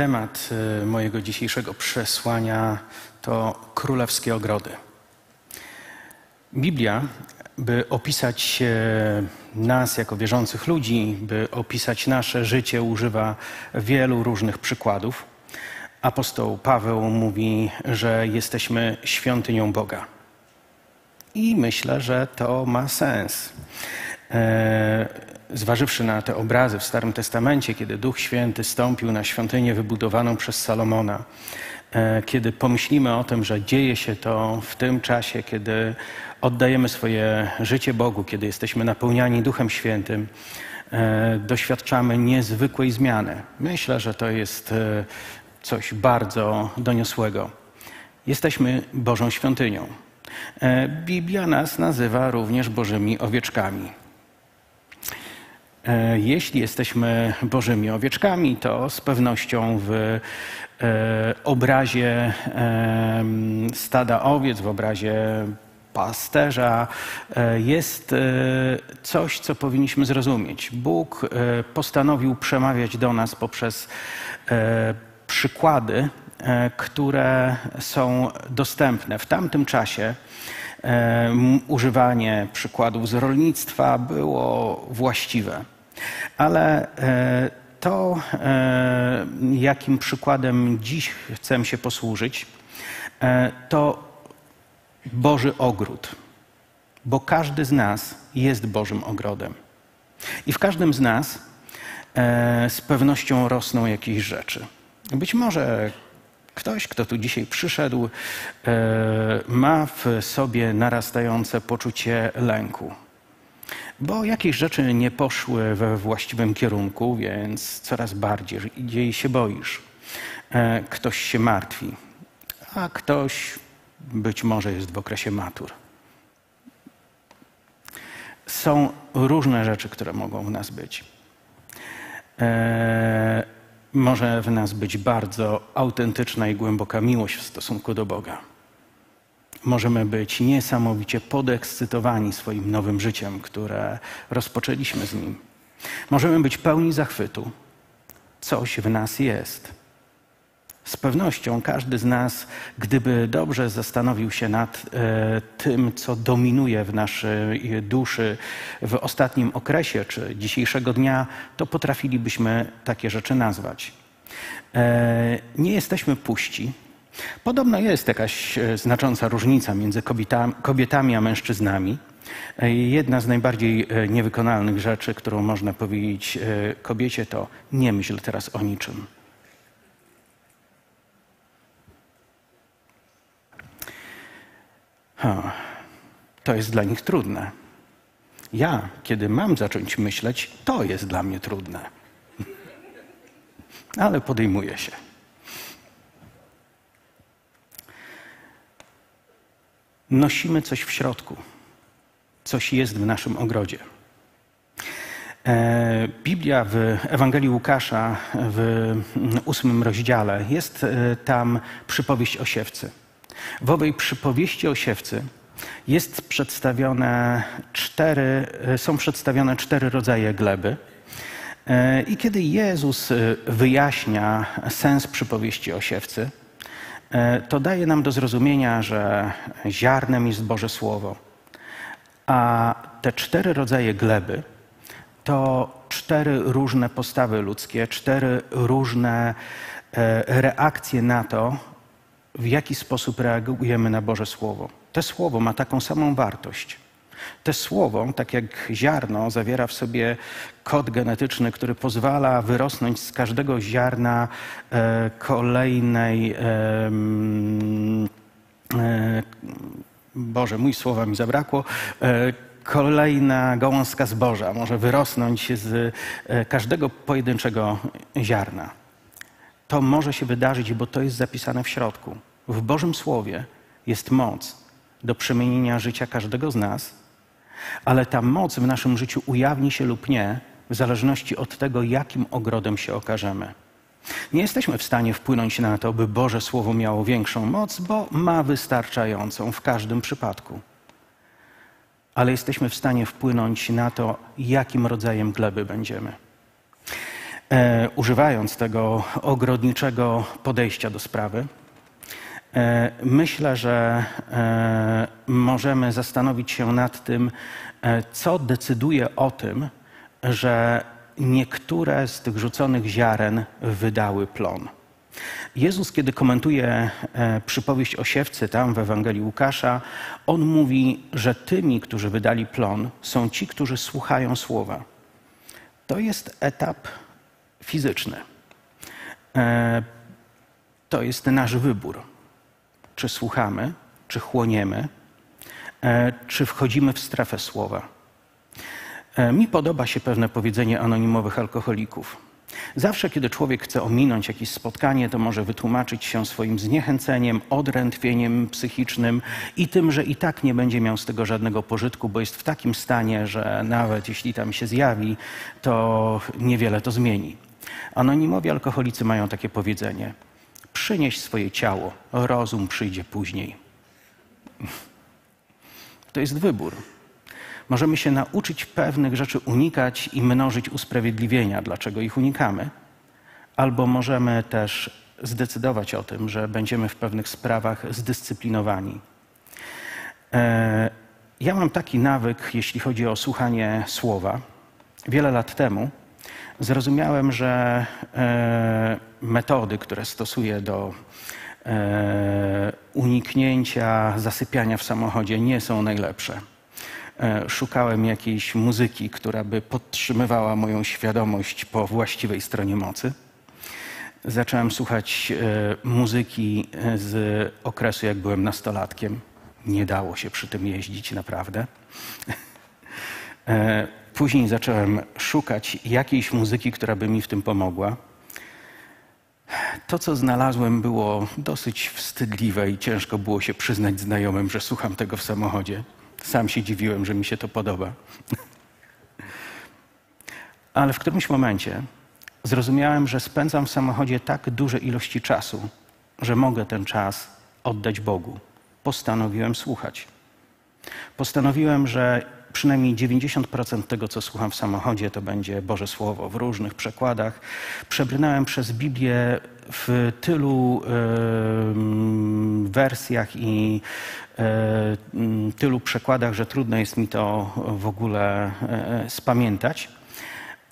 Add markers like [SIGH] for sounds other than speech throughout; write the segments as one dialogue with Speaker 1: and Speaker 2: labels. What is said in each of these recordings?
Speaker 1: Temat y, mojego dzisiejszego przesłania to królewskie ogrody. Biblia, by opisać nas jako wierzących ludzi, by opisać nasze życie, używa wielu różnych przykładów. Apostoł Paweł mówi, że jesteśmy świątynią Boga. I myślę, że to ma sens. E, zważywszy na te obrazy w Starym Testamencie, kiedy Duch Święty stąpił na świątynię wybudowaną przez Salomona, e, kiedy pomyślimy o tym, że dzieje się to w tym czasie, kiedy oddajemy swoje życie Bogu, kiedy jesteśmy napełniani Duchem Świętym, e, doświadczamy niezwykłej zmiany. Myślę, że to jest coś bardzo doniosłego. Jesteśmy Bożą świątynią. Biblia nas nazywa również Bożymi owieczkami. E, jeśli jesteśmy Bożymi owieczkami, to z pewnością w e, obrazie stada owiec, w obrazie pasterza e, jest coś, co powinniśmy zrozumieć. Bóg postanowił przemawiać do nas poprzez przykłady, które są dostępne. W tamtym czasie używanie przykładów z rolnictwa było właściwe. Ale e, to, e, jakim przykładem dziś chcę się posłużyć, e, to Boży ogród. Bo każdy z nas jest Bożym ogrodem. I w każdym z nas z pewnością rosną jakieś rzeczy. Być może Ktoś, kto tu dzisiaj przyszedł, ma w sobie narastające poczucie lęku bo jakieś rzeczy nie poszły we właściwym kierunku, więc coraz bardziej się boisz. E, ktoś się martwi, a ktoś być może jest w okresie matur. Są różne rzeczy, które mogą w nas być. E, może w nas być bardzo autentyczna i głęboka miłość w stosunku do Boga możemy być niesamowicie podekscytowani swoim nowym życiem, które rozpoczęliśmy z Nim. Możemy być pełni zachwytu. Coś w nas jest. Z pewnością każdy z nas, gdyby dobrze zastanowił się nad e, tym, co dominuje w naszej duszy w ostatnim okresie czy dzisiejszego dnia, to potrafilibyśmy takie rzeczy nazwać. E, nie jesteśmy puści, Podobno jest jakaś e, znacząca różnica między kobietami, a mężczyznami. Jedna z najbardziej niewykonalnych rzeczy, którą można powiedzieć kobiecie, to nie myśl teraz o niczym. To jest dla nich trudne. Ja, kiedy mam zacząć myśleć, to jest dla mnie trudne. [LAUGHS] Ale podejmuję się. nosimy coś w środku. Coś jest w naszym ogrodzie. E, Biblia w Ewangelii Łukasza w ósmym rozdziale jest e, tam przypowieść o siewcy. W owej przypowieści o siewcy jest przedstawione cztery, e, są przedstawione cztery rodzaje gleby. I kiedy Jezus wyjaśnia sens przypowieści o siewcy, E, to daje nam do zrozumienia, że ziarnem jest Boże Słowo. A te cztery rodzaje gleby to cztery różne postawy ludzkie, cztery różne e, reakcje na to, w jaki sposób reagujemy na Boże Słowo. To Słowo ma taką samą wartość. Te słowo, tak jak ziarno, zawiera w sobie kod genetyczny, który pozwala wyrosnąć z każdego ziarna e, kolejnej. E, Boże, mój słowa mi zabrakło. E, kolejna gałązka zboża może wyrosnąć z e, każdego pojedynczego ziarna. To może się wydarzyć, bo to jest zapisane w środku. W Bożym Słowie jest moc do przemienienia życia każdego z nas ale ta moc w naszym życiu ujawni się lub nie, w zależności od tego, jakim ogrodem się okażemy. Nie jesteśmy w stanie wpłynąć na to, by Boże Słowo miało większą moc, bo ma wystarczającą w każdym przypadku. Ale jesteśmy w stanie wpłynąć na to, jakim rodzajem gleby będziemy. E, używając tego ogrodniczego podejścia do sprawy, e, myślę, że e, możemy zastanowić się nad tym, co decyduje o tym, że niektóre z tych rzuconych ziaren wydały plon. Jezus, kiedy komentuje przypowieść o siewcy tam w Ewangelii Łukasza, on mówi, że tymi, którzy wydali plon, są ci, którzy słuchają słowa. To jest etap fizyczny. E, to jest nasz wybór. Czy słuchamy, czy chłoniemy, e, czy wchodzimy w strefę słowa. Mi podoba się pewne powiedzenie anonimowych alkoholików. Zawsze, kiedy człowiek chce ominąć jakieś spotkanie, to może wytłumaczyć się swoim zniechęceniem, odrętwieniem psychicznym i tym, że i tak nie będzie miał z tego żadnego pożytku, bo jest w takim stanie, że nawet jeśli tam się zjawi, to niewiele to zmieni. Anonimowi alkoholicy mają takie powiedzenie: przynieś swoje ciało, rozum przyjdzie później. To jest wybór. Możemy się nauczyć pewnych rzeczy unikać i mnożyć usprawiedliwienia, dlaczego ich unikamy, albo możemy też zdecydować o tym, że będziemy w pewnych sprawach zdyscyplinowani. E, ja mam taki nawyk, jeśli chodzi o słuchanie słowa. Wiele lat temu zrozumiałem, że e, metody, które stosuję do e, uniknięcia zasypiania w samochodzie, nie są najlepsze. E, szukałem jakiejś muzyki, która by podtrzymywała moją świadomość po właściwej stronie mocy. Zacząłem słuchać muzyki z okresu, jak byłem nastolatkiem. Nie dało się przy tym jeździć, naprawdę. [LAUGHS] Później zacząłem szukać jakiejś muzyki, która by mi w tym pomogła. To, co znalazłem, było dosyć wstydliwe i ciężko było się przyznać znajomym, że słucham tego w samochodzie. Sam się dziwiłem, że mi się to podoba. [LAUGHS] Ale w którymś momencie zrozumiałem, że spędzam w samochodzie tak duże ilości czasu, że mogę ten czas oddać Bogu. Postanowiłem słuchać. Postanowiłem, że przynajmniej 90% tego, co słucham w samochodzie, to będzie Boże Słowo w różnych przekładach. Przebrnąłem przez Biblię w tylu y, wersjach i y, tylu przekładach, że trudno jest mi to w ogóle y, spamiętać.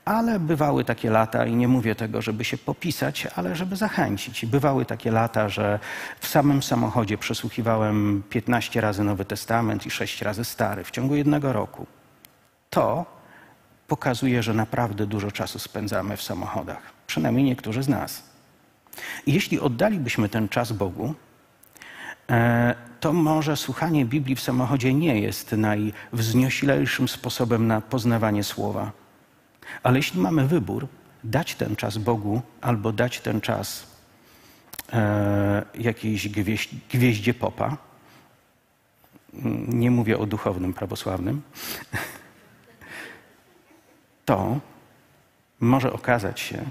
Speaker 1: Ale bywały takie lata, i nie mówię tego, żeby się popisać, ale żeby zachęcić. Bywały takie lata, że w samym samochodzie przesłuchiwałem 15 razy Nowy Testament i 6 razy Stary w ciągu jednego roku. To pokazuje, że naprawdę dużo czasu spędzamy w samochodach, przynajmniej niektórzy z nas. Jeśli oddalibyśmy ten czas Bogu, e, to może słuchanie Biblii w samochodzie nie jest najwznioślejszym sposobem na poznawanie słowa. Ale jeśli mamy wybór, dać ten czas Bogu albo dać ten czas e, jakiejś gwieź, gwieździe popa, nie mówię o duchownym prawosławnym, to może okazać się,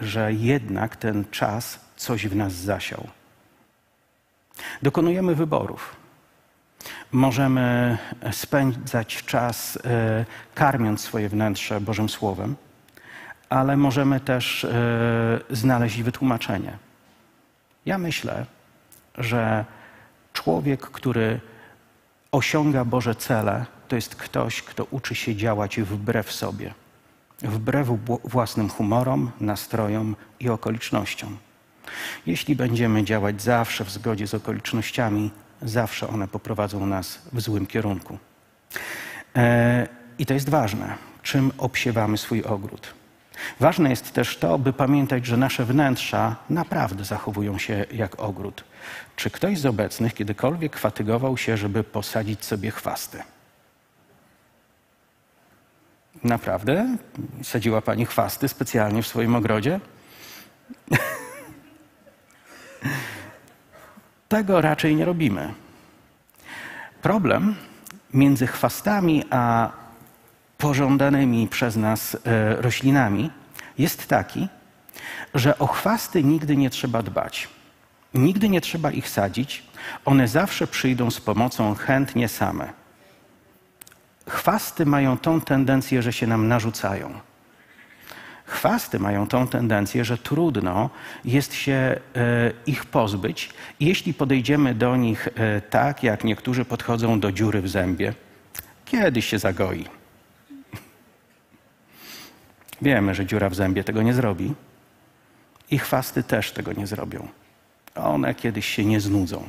Speaker 1: że jednak ten czas coś w nas zasiał. Dokonujemy wyborów. Możemy spędzać czas e, karmiąc swoje wnętrze Bożym Słowem, ale możemy też e, znaleźć wytłumaczenie. Ja myślę, że człowiek, który osiąga Boże cele, to jest ktoś, kto uczy się działać wbrew sobie wbrew własnym humorom, nastrojom i okolicznościom. Jeśli będziemy działać zawsze w zgodzie z okolicznościami, zawsze one poprowadzą nas w złym kierunku. E, I to jest ważne, czym obsiewamy swój ogród. Ważne jest też to, by pamiętać, że nasze wnętrza naprawdę zachowują się jak ogród. Czy ktoś z obecnych kiedykolwiek fatygował się, żeby posadzić sobie chwasty? Naprawdę? Sadziła pani chwasty specjalnie w swoim ogrodzie? [LAUGHS] Tego raczej nie robimy. Problem między chwastami a pożądanymi przez nas e, roślinami jest taki, że o chwasty nigdy nie trzeba dbać. Nigdy nie trzeba ich sadzić. One zawsze przyjdą z pomocą chętnie same. Chwasty mają tą tendencję, że się nam narzucają. Chwasty mają tą tendencję, że trudno jest się e, ich pozbyć, jeśli podejdziemy do nich e, tak, jak niektórzy podchodzą do dziury w zębie. Kiedyś się zagoi. Wiemy, że dziura w zębie tego nie zrobi i chwasty też tego nie zrobią. One kiedyś się nie znudzą.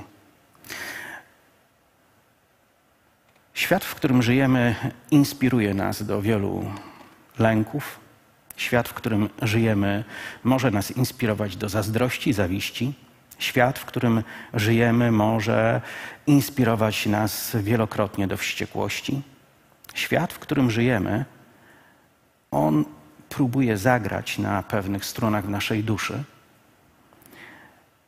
Speaker 1: Świat, w którym żyjemy, inspiruje nas do wielu lęków. Świat, w którym żyjemy, może nas inspirować do zazdrości, zawiści. Świat, w którym żyjemy, może inspirować nas wielokrotnie do wściekłości. Świat, w którym żyjemy, on próbuje zagrać na pewnych stronach w naszej duszy.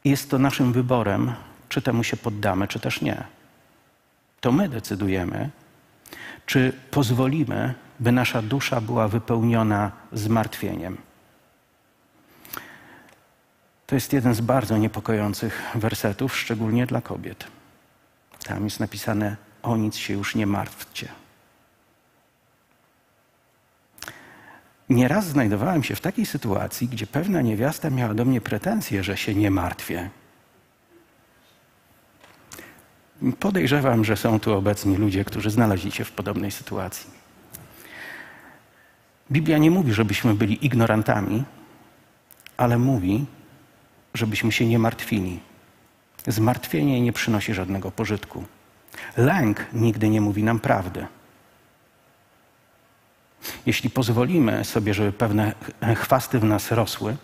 Speaker 1: Jest to naszym wyborem, czy temu się poddamy, czy też nie. To my decydujemy, czy pozwolimy, by nasza dusza była wypełniona zmartwieniem. To jest jeden z bardzo niepokojących wersetów, szczególnie dla kobiet. Tam jest napisane: O nic się już nie martwcie. Nieraz znajdowałem się w takiej sytuacji, gdzie pewna niewiasta miała do mnie pretensje, że się nie martwię. Podejrzewam, że są tu obecni ludzie, którzy znaleźli się w podobnej sytuacji. Biblia nie mówi, żebyśmy byli ignorantami, ale mówi, żebyśmy się nie martwili. Zmartwienie nie przynosi żadnego pożytku. Lęk nigdy nie mówi nam prawdy. Jeśli pozwolimy sobie, żeby pewne chwasty w nas rosły,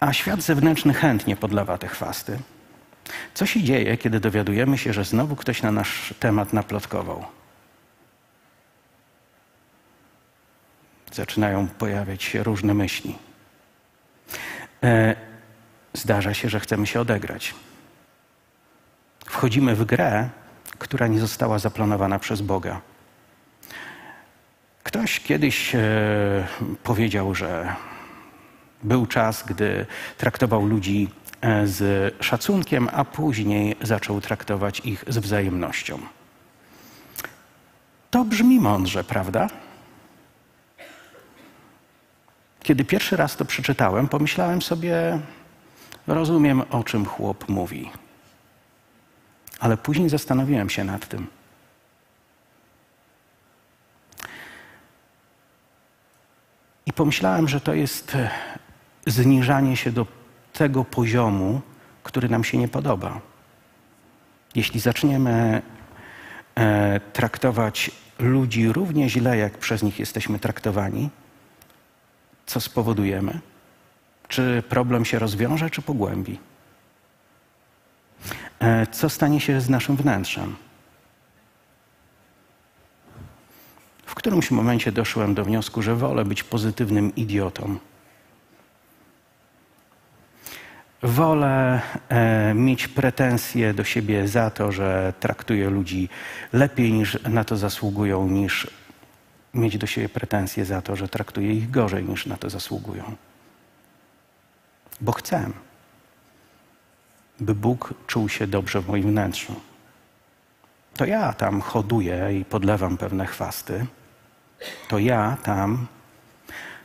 Speaker 1: a świat zewnętrzny chętnie podlewa te chwasty, co się dzieje, kiedy dowiadujemy się, że znowu ktoś na nasz temat naplotkował? Zaczynają pojawiać się różne myśli. E, zdarza się, że chcemy się odegrać. Wchodzimy w grę, która nie została zaplanowana przez Boga. Ktoś kiedyś e, powiedział, że był czas, gdy traktował ludzi z szacunkiem, a później zaczął traktować ich z wzajemnością. To brzmi mądrze, prawda? Kiedy pierwszy raz to przeczytałem, pomyślałem sobie, rozumiem o czym chłop mówi. Ale później zastanowiłem się nad tym. I pomyślałem, że to jest e, zniżanie się do tego poziomu, który nam się nie podoba. Jeśli zaczniemy e, traktować ludzi równie źle, jak przez nich jesteśmy traktowani, co spowodujemy? Czy problem się rozwiąże, czy pogłębi? E, co stanie się z naszym wnętrzem? W którymś momencie doszłem do wniosku, że wolę być pozytywnym idiotą. Wolę e, mieć pretensje do siebie za to, że traktuję ludzi lepiej niż na to zasługują, niż mieć do siebie pretensje za to, że traktuję ich gorzej niż na to zasługują. Bo chcę, by Bóg czuł się dobrze w moim wnętrzu. To ja tam hoduję i podlewam pewne chwasty to ja tam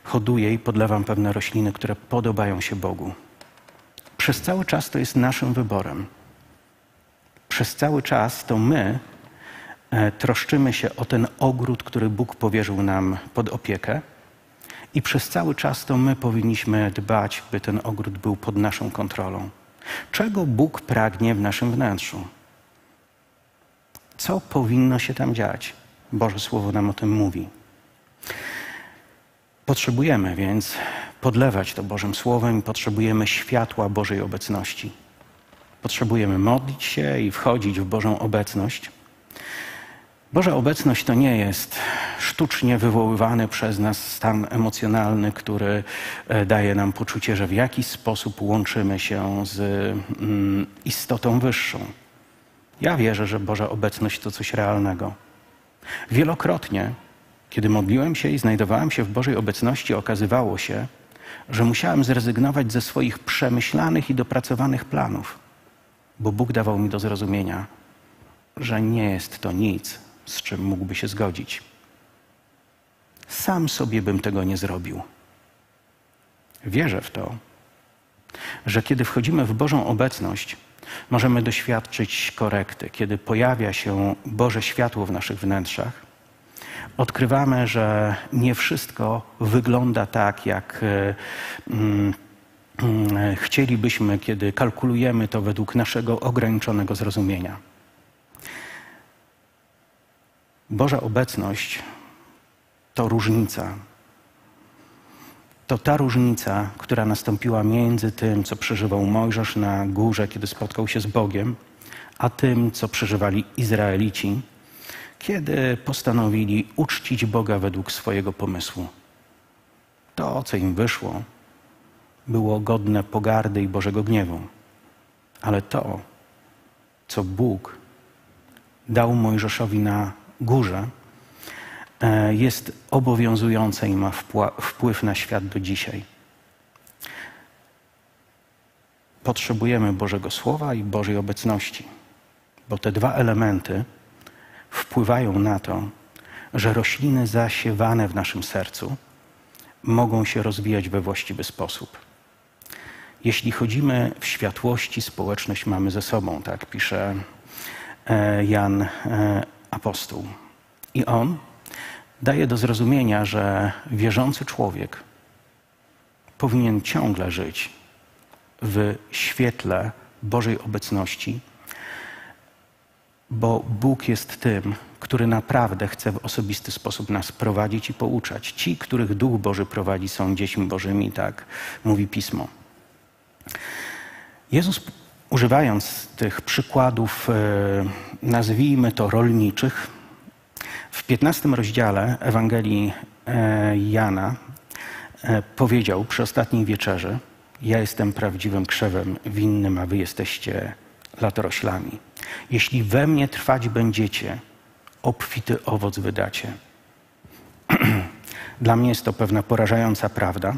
Speaker 1: hoduję i podlewam pewne rośliny, które podobają się Bogu. Przez cały czas to jest naszym wyborem. Przez cały czas to my e, troszczymy się o ten ogród, który Bóg powierzył nam pod opiekę. I przez cały czas to my powinniśmy dbać, by ten ogród był pod naszą kontrolą. Czego Bóg pragnie w naszym wnętrzu? Co powinno się tam dziać? Boże Słowo nam o tym mówi. Potrzebujemy więc podlewać to Bożym Słowem potrzebujemy światła Bożej obecności. Potrzebujemy modlić się i wchodzić w Bożą obecność. Boża obecność to nie jest sztucznie wywoływany przez nas stan emocjonalny, który e, daje nam poczucie, że w jakiś sposób łączymy się z mm, istotą wyższą. Ja wierzę, że Boża obecność to coś realnego. Wielokrotnie kiedy modliłem się i znajdowałem się w Bożej obecności, okazywało się, że musiałem zrezygnować ze swoich przemyślanych i dopracowanych planów, bo Bóg dawał mi do zrozumienia, że nie jest to nic, z czym mógłby się zgodzić. Sam sobie bym tego nie zrobił. Wierzę w to, że kiedy wchodzimy w Bożą obecność, możemy doświadczyć korekty. Kiedy pojawia się Boże światło w naszych wnętrzach, odkrywamy, że nie wszystko wygląda tak, jak e, mm, mm, chcielibyśmy, kiedy kalkulujemy to według naszego ograniczonego zrozumienia. Boża obecność to różnica to ta różnica, która nastąpiła między tym, co przeżywał Mojżesz na górze, kiedy spotkał się z Bogiem, a tym, co przeżywali Izraelici, kiedy postanowili uczcić Boga według swojego pomysłu. To, co im wyszło, było godne pogardy i Bożego gniewu. Ale to, co Bóg dał Mojżeszowi na górze, E, jest obowiązujące i ma wpływ na świat do dzisiaj. Potrzebujemy Bożego Słowa i Bożej obecności, bo te dwa elementy wpływają na to, że rośliny zasiewane w naszym sercu mogą się rozwijać we właściwy sposób. Jeśli chodzimy w światłości, społeczność mamy ze sobą, tak pisze e, Jan e, Apostoł. I on daje do zrozumienia, że wierzący człowiek powinien ciągle żyć w świetle Bożej obecności, bo Bóg jest tym, który naprawdę chce w osobisty sposób nas prowadzić i pouczać. Ci, których Duch Boży prowadzi, są dziećmi Bożymi, tak mówi Pismo. Jezus, używając tych przykładów, e, nazwijmy to rolniczych, w 15 rozdziale Ewangelii e, Jana e, powiedział przy ostatniej wieczerzy: Ja jestem prawdziwym krzewem winnym, a wy jesteście latoroślami. Jeśli we mnie trwać będziecie, obfity owoc wydacie. [CLEARS THROAT] Dla mnie jest to pewna porażająca prawda,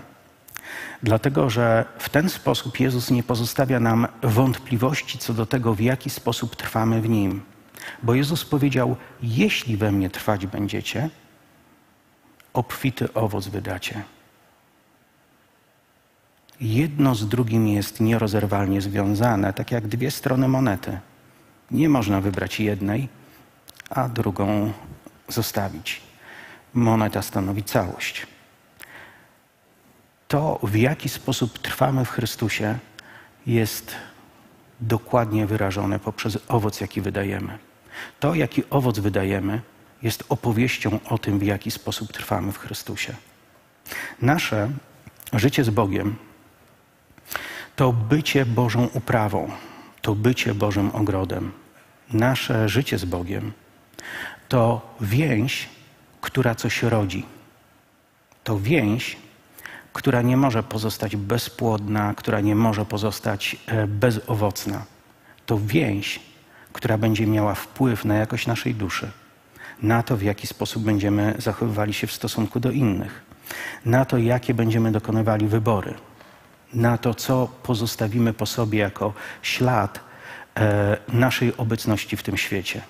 Speaker 1: dlatego że w ten sposób Jezus nie pozostawia nam wątpliwości co do tego, w jaki sposób trwamy w Nim. Bo Jezus powiedział: Jeśli we mnie trwać będziecie, obfity owoc wydacie. Jedno z drugim jest nierozerwalnie związane, tak jak dwie strony monety. Nie można wybrać jednej, a drugą zostawić. Moneta stanowi całość. To, w jaki sposób trwamy w Chrystusie, jest dokładnie wyrażone poprzez owoc, jaki wydajemy. To, jaki owoc wydajemy, jest opowieścią o tym, w jaki sposób trwamy w Chrystusie. Nasze życie z Bogiem to bycie Bożą uprawą, to bycie Bożym ogrodem. Nasze życie z Bogiem to więź, która coś rodzi. To więź, która nie może pozostać bezpłodna, która nie może pozostać e, bezowocna. To więź, która będzie miała wpływ na jakość naszej duszy, na to, w jaki sposób będziemy zachowywali się w stosunku do innych, na to, jakie będziemy dokonywali wybory, na to, co pozostawimy po sobie jako ślad e, naszej obecności w tym świecie.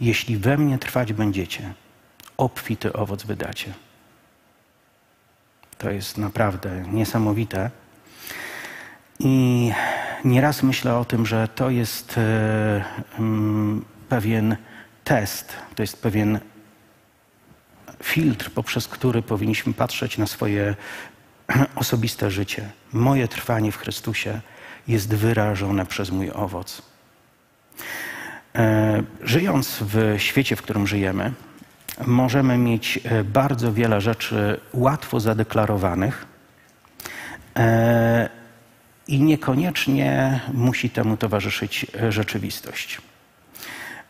Speaker 1: Jeśli we mnie trwać będziecie, obfity owoc wydacie. To jest naprawdę niesamowite. I nieraz myślę o tym, że to jest e, mm, pewien test, to jest pewien filtr, poprzez który powinniśmy patrzeć na swoje [CLEARS THROAT] osobiste życie. Moje trwanie w Chrystusie jest wyrażone przez mój owoc. E, żyjąc w świecie, w którym żyjemy, możemy mieć e, bardzo wiele rzeczy łatwo zadeklarowanych i niekoniecznie musi temu towarzyszyć e, rzeczywistość.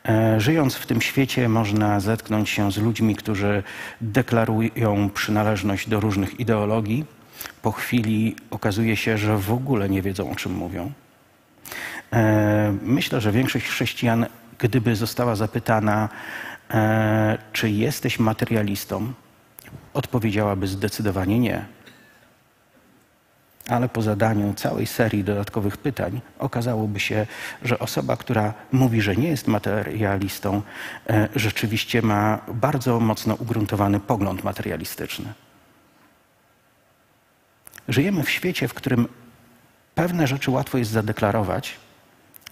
Speaker 1: E, żyjąc w tym świecie, można zetknąć się z ludźmi, którzy deklarują przynależność do różnych ideologii. Po chwili okazuje się, że w ogóle nie wiedzą, o czym mówią. E, myślę, że większość chrześcijan, gdyby została zapytana, czy jesteś materialistą, odpowiedziałaby zdecydowanie nie ale po zadaniu całej serii dodatkowych pytań okazałoby się, że osoba, która mówi, że nie jest materialistą, e, rzeczywiście ma bardzo mocno ugruntowany pogląd materialistyczny. Żyjemy w świecie, w którym pewne rzeczy łatwo jest zadeklarować,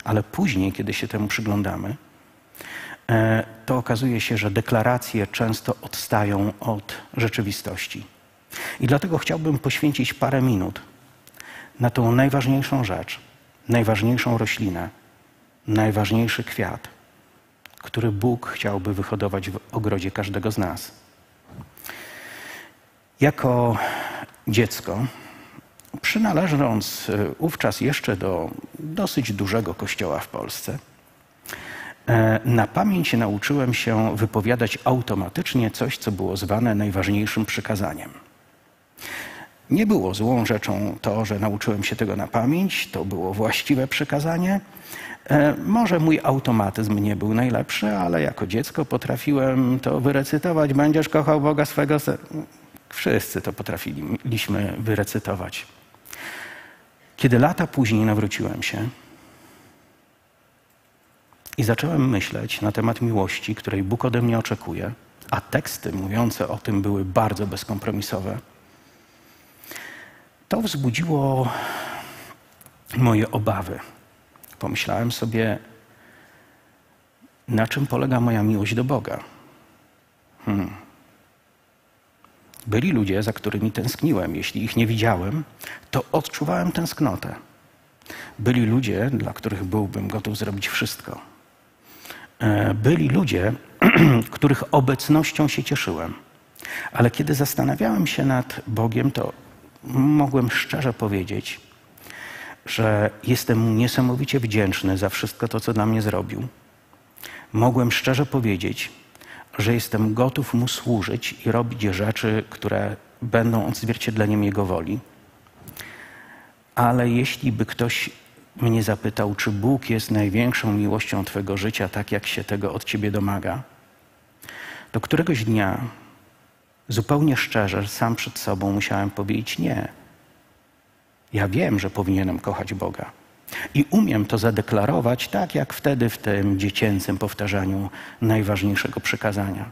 Speaker 1: ale później, kiedy się temu przyglądamy, e, to okazuje się, że deklaracje często odstają od rzeczywistości. I dlatego chciałbym poświęcić parę minut na tą najważniejszą rzecz, najważniejszą roślinę, najważniejszy kwiat, który Bóg chciałby wyhodować w ogrodzie każdego z nas. Jako dziecko, przynależąc e, wówczas jeszcze do dosyć dużego kościoła w Polsce, e, na pamięć nauczyłem się wypowiadać automatycznie coś, co było zwane najważniejszym przykazaniem. Nie było złą rzeczą to, że nauczyłem się tego na pamięć, to było właściwe przekazanie. E, może mój automatyzm nie był najlepszy, ale jako dziecko potrafiłem to wyrecytować. Będziesz kochał Boga swego. Wszyscy to potrafiliśmy wyrecytować. Kiedy lata później nawróciłem się i zacząłem myśleć na temat miłości, której Bóg ode mnie oczekuje, a teksty mówiące o tym były bardzo bezkompromisowe, to wzbudziło moje obawy. Pomyślałem sobie, na czym polega moja miłość do Boga. Hmm. Byli ludzie, za którymi tęskniłem. Jeśli ich nie widziałem, to odczuwałem tęsknotę. Byli ludzie, dla których byłbym gotów zrobić wszystko. E, byli ludzie, [CLEARS THROAT] których obecnością się cieszyłem. Ale kiedy zastanawiałem się nad Bogiem, to mogłem szczerze powiedzieć, że jestem mu niesamowicie wdzięczny za wszystko to, co dla mnie zrobił. Mogłem szczerze powiedzieć, że jestem gotów mu służyć i robić rzeczy, które będą odzwierciedleniem jego woli. Ale jeśli by ktoś mnie zapytał, czy Bóg jest największą miłością Twojego życia, tak jak się tego od Ciebie domaga, to któregoś dnia zupełnie szczerze, sam przed sobą musiałem powiedzieć nie. Ja wiem, że powinienem kochać Boga. I umiem to zadeklarować tak, jak wtedy w tym dziecięcym powtarzaniu najważniejszego przykazania.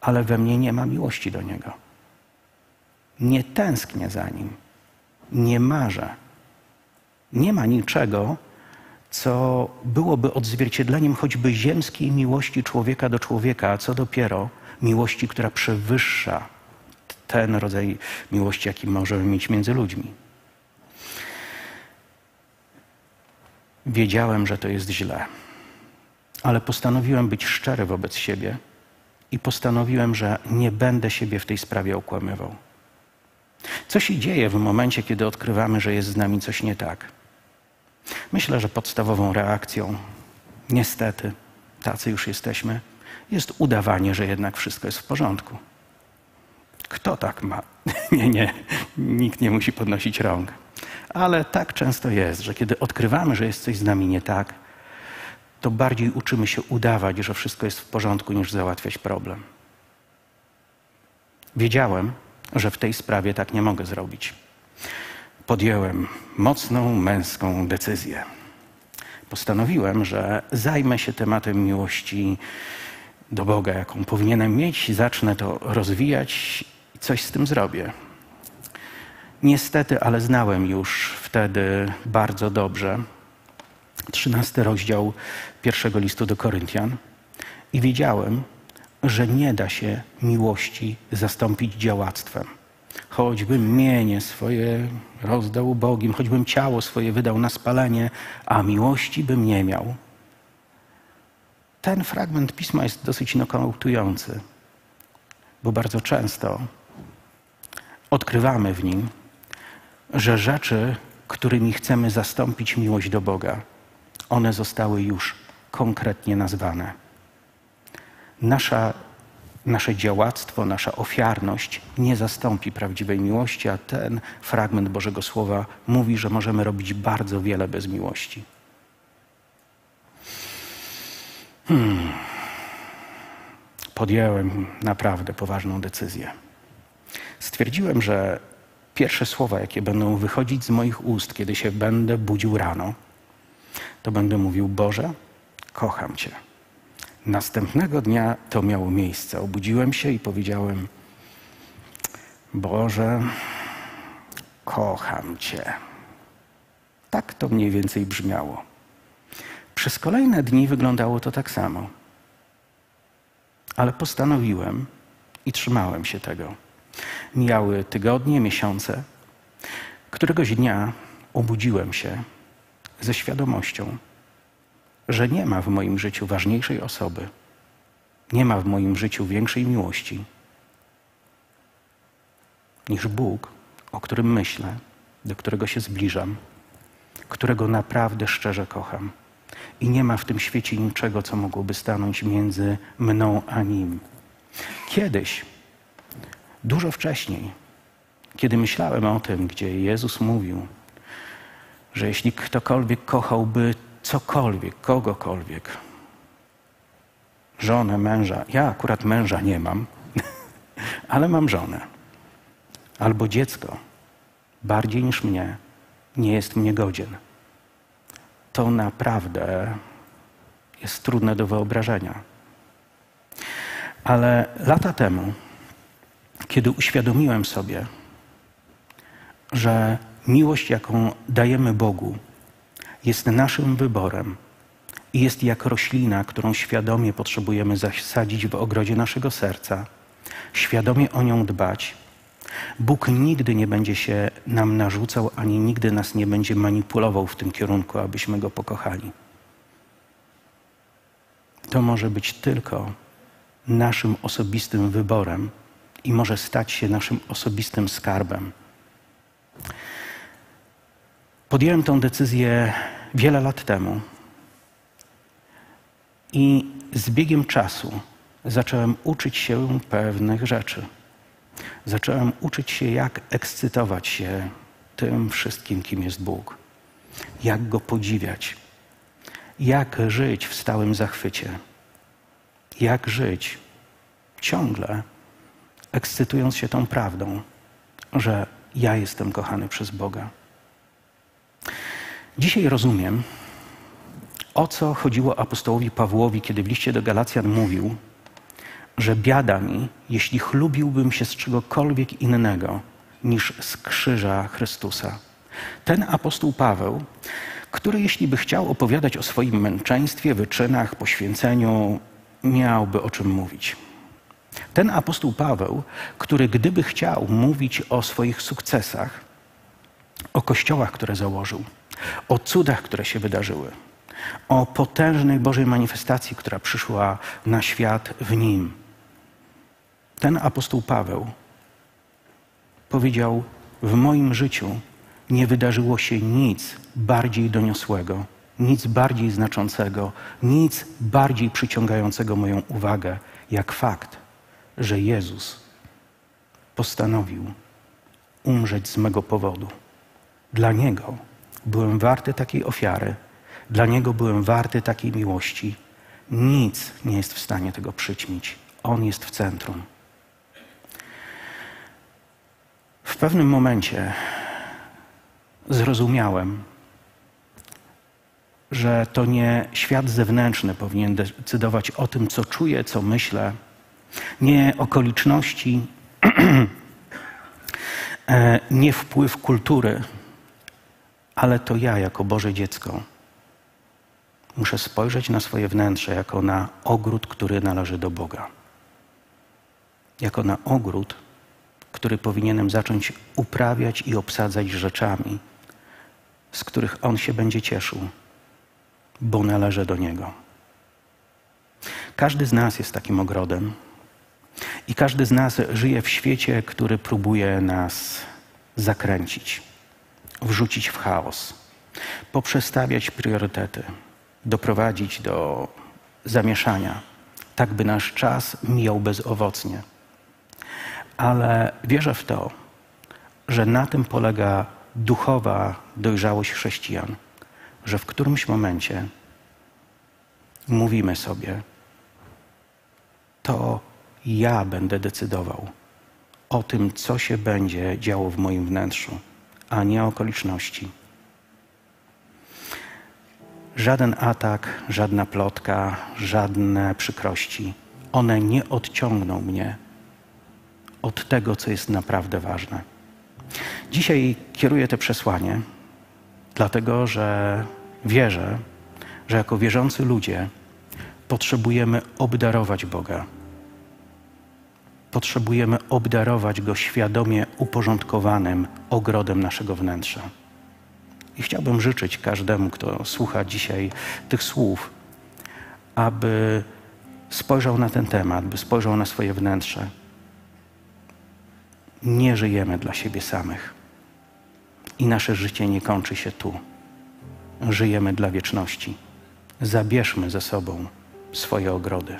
Speaker 1: Ale we mnie nie ma miłości do Niego. Nie tęsknię za Nim. Nie marzę. Nie ma niczego, co byłoby odzwierciedleniem choćby ziemskiej miłości człowieka do człowieka, a co dopiero miłości, która przewyższa ten rodzaj miłości, jaki możemy mieć między ludźmi. Wiedziałem, że to jest źle, ale postanowiłem być szczery wobec siebie i postanowiłem, że nie będę siebie w tej sprawie okłamywał. Co się dzieje w momencie, kiedy odkrywamy, że jest z nami coś nie tak? Myślę, że podstawową reakcją, niestety, tacy już jesteśmy, jest udawanie, że jednak wszystko jest w porządku. Kto tak ma? [LAUGHS] nie, nie, nikt nie musi podnosić rąk. Ale tak często jest, że kiedy odkrywamy, że jest coś z nami nie tak, to bardziej uczymy się udawać, że wszystko jest w porządku, niż załatwiać problem. Wiedziałem, że w tej sprawie tak nie mogę zrobić. Podjąłem mocną męską decyzję. Postanowiłem, że zajmę się tematem miłości do Boga, jaką powinienem mieć, zacznę to rozwijać i coś z tym zrobię. Niestety, ale znałem już wtedy bardzo dobrze trzynasty rozdział pierwszego listu do Koryntian i wiedziałem, że nie da się miłości zastąpić działactwem. Choćbym mienie swoje rozdał ubogim, choćbym ciało swoje wydał na spalenie, a miłości bym nie miał. Ten fragment pisma jest dosyć nokautujący, bo bardzo często odkrywamy w nim, że rzeczy, którymi chcemy zastąpić miłość do Boga, one zostały już konkretnie nazwane. Nasza, nasze działactwo, nasza ofiarność nie zastąpi prawdziwej miłości, a ten fragment Bożego Słowa mówi, że możemy robić bardzo wiele bez miłości. Hmm. Podjąłem naprawdę poważną decyzję. Stwierdziłem, że pierwsze słowa, jakie będą wychodzić z moich ust, kiedy się będę budził rano, to będę mówił: Boże, kocham Cię. Następnego dnia to miało miejsce. Obudziłem się i powiedziałem: Boże, kocham Cię. Tak to mniej więcej brzmiało. Przez kolejne dni wyglądało to tak samo. Ale postanowiłem i trzymałem się tego. Mijały tygodnie, miesiące. Któregoś dnia obudziłem się ze świadomością, że nie ma w moim życiu ważniejszej osoby, nie ma w moim życiu większej miłości niż Bóg, o którym myślę, do którego się zbliżam, którego naprawdę szczerze kocham. I nie ma w tym świecie niczego, co mogłoby stanąć między mną a nim. Kiedyś, dużo wcześniej, kiedy myślałem o tym, gdzie Jezus mówił, że jeśli ktokolwiek kochałby cokolwiek, kogokolwiek, żonę, męża, ja akurat męża nie mam, [LAUGHS] ale mam żonę, albo dziecko, bardziej niż mnie, nie jest mnie godzien. To naprawdę jest trudne do wyobrażenia. Ale lata temu, kiedy uświadomiłem sobie, że miłość, jaką dajemy Bogu, jest naszym wyborem i jest jak roślina, którą świadomie potrzebujemy zasadzić w ogrodzie naszego serca, świadomie o nią dbać. Bóg nigdy nie będzie się nam narzucał, ani nigdy nas nie będzie manipulował w tym kierunku, abyśmy go pokochali. To może być tylko naszym osobistym wyborem i może stać się naszym osobistym skarbem. Podjąłem tę decyzję wiele lat temu i z biegiem czasu zacząłem uczyć się pewnych rzeczy. Zacząłem uczyć się, jak ekscytować się tym wszystkim, kim jest Bóg, jak go podziwiać, jak żyć w stałym zachwycie, jak żyć ciągle ekscytując się tą prawdą, że ja jestem kochany przez Boga. Dzisiaj rozumiem, o co chodziło apostołowi Pawłowi, kiedy w liście do Galacjan mówił, że biada mi, jeśli chlubiłbym się z czegokolwiek innego niż z krzyża Chrystusa. Ten apostoł Paweł, który jeśli by chciał opowiadać o swoim męczeństwie, wyczynach, poświęceniu, miałby o czym mówić. Ten apostoł Paweł, który gdyby chciał mówić o swoich sukcesach, o kościołach, które założył, o cudach, które się wydarzyły, o potężnej Bożej manifestacji, która przyszła na świat w nim. Ten apostoł Paweł powiedział: W moim życiu nie wydarzyło się nic bardziej doniosłego, nic bardziej znaczącego, nic bardziej przyciągającego moją uwagę, jak fakt, że Jezus postanowił umrzeć z mego powodu. Dla Niego byłem warty takiej ofiary, dla Niego byłem warty takiej miłości. Nic nie jest w stanie tego przyćmić. On jest w centrum. W pewnym momencie zrozumiałem, że to nie świat zewnętrzny powinien decydować o tym, co czuję, co myślę, nie okoliczności, [CLEARS THROAT] e, nie wpływ kultury, ale to ja jako Boże dziecko muszę spojrzeć na swoje wnętrze jako na ogród, który należy do Boga. Jako na ogród, który powinienem zacząć uprawiać i obsadzać rzeczami, z których On się będzie cieszył, bo należy do Niego. Każdy z nas jest takim ogrodem i każdy z nas żyje w świecie, który próbuje nas zakręcić wrzucić w chaos, poprzestawiać priorytety, doprowadzić do zamieszania, tak by nasz czas mijał bezowocnie. Ale wierzę w to, że na tym polega duchowa dojrzałość chrześcijan, że w którymś momencie mówimy sobie, to ja będę decydował o tym, co się będzie działo w moim wnętrzu a nie okoliczności. Żaden atak, żadna plotka, żadne przykrości, one nie odciągną mnie od tego, co jest naprawdę ważne. Dzisiaj kieruję to przesłanie, dlatego że wierzę, że jako wierzący ludzie potrzebujemy obdarować Boga. Potrzebujemy obdarować Go świadomie uporządkowanym ogrodem naszego wnętrza. I chciałbym życzyć każdemu, kto słucha dzisiaj tych słów, aby spojrzał na ten temat, by spojrzał na swoje wnętrze. Nie żyjemy dla siebie samych. I nasze życie nie kończy się tu. Żyjemy dla wieczności. Zabierzmy ze sobą swoje ogrody.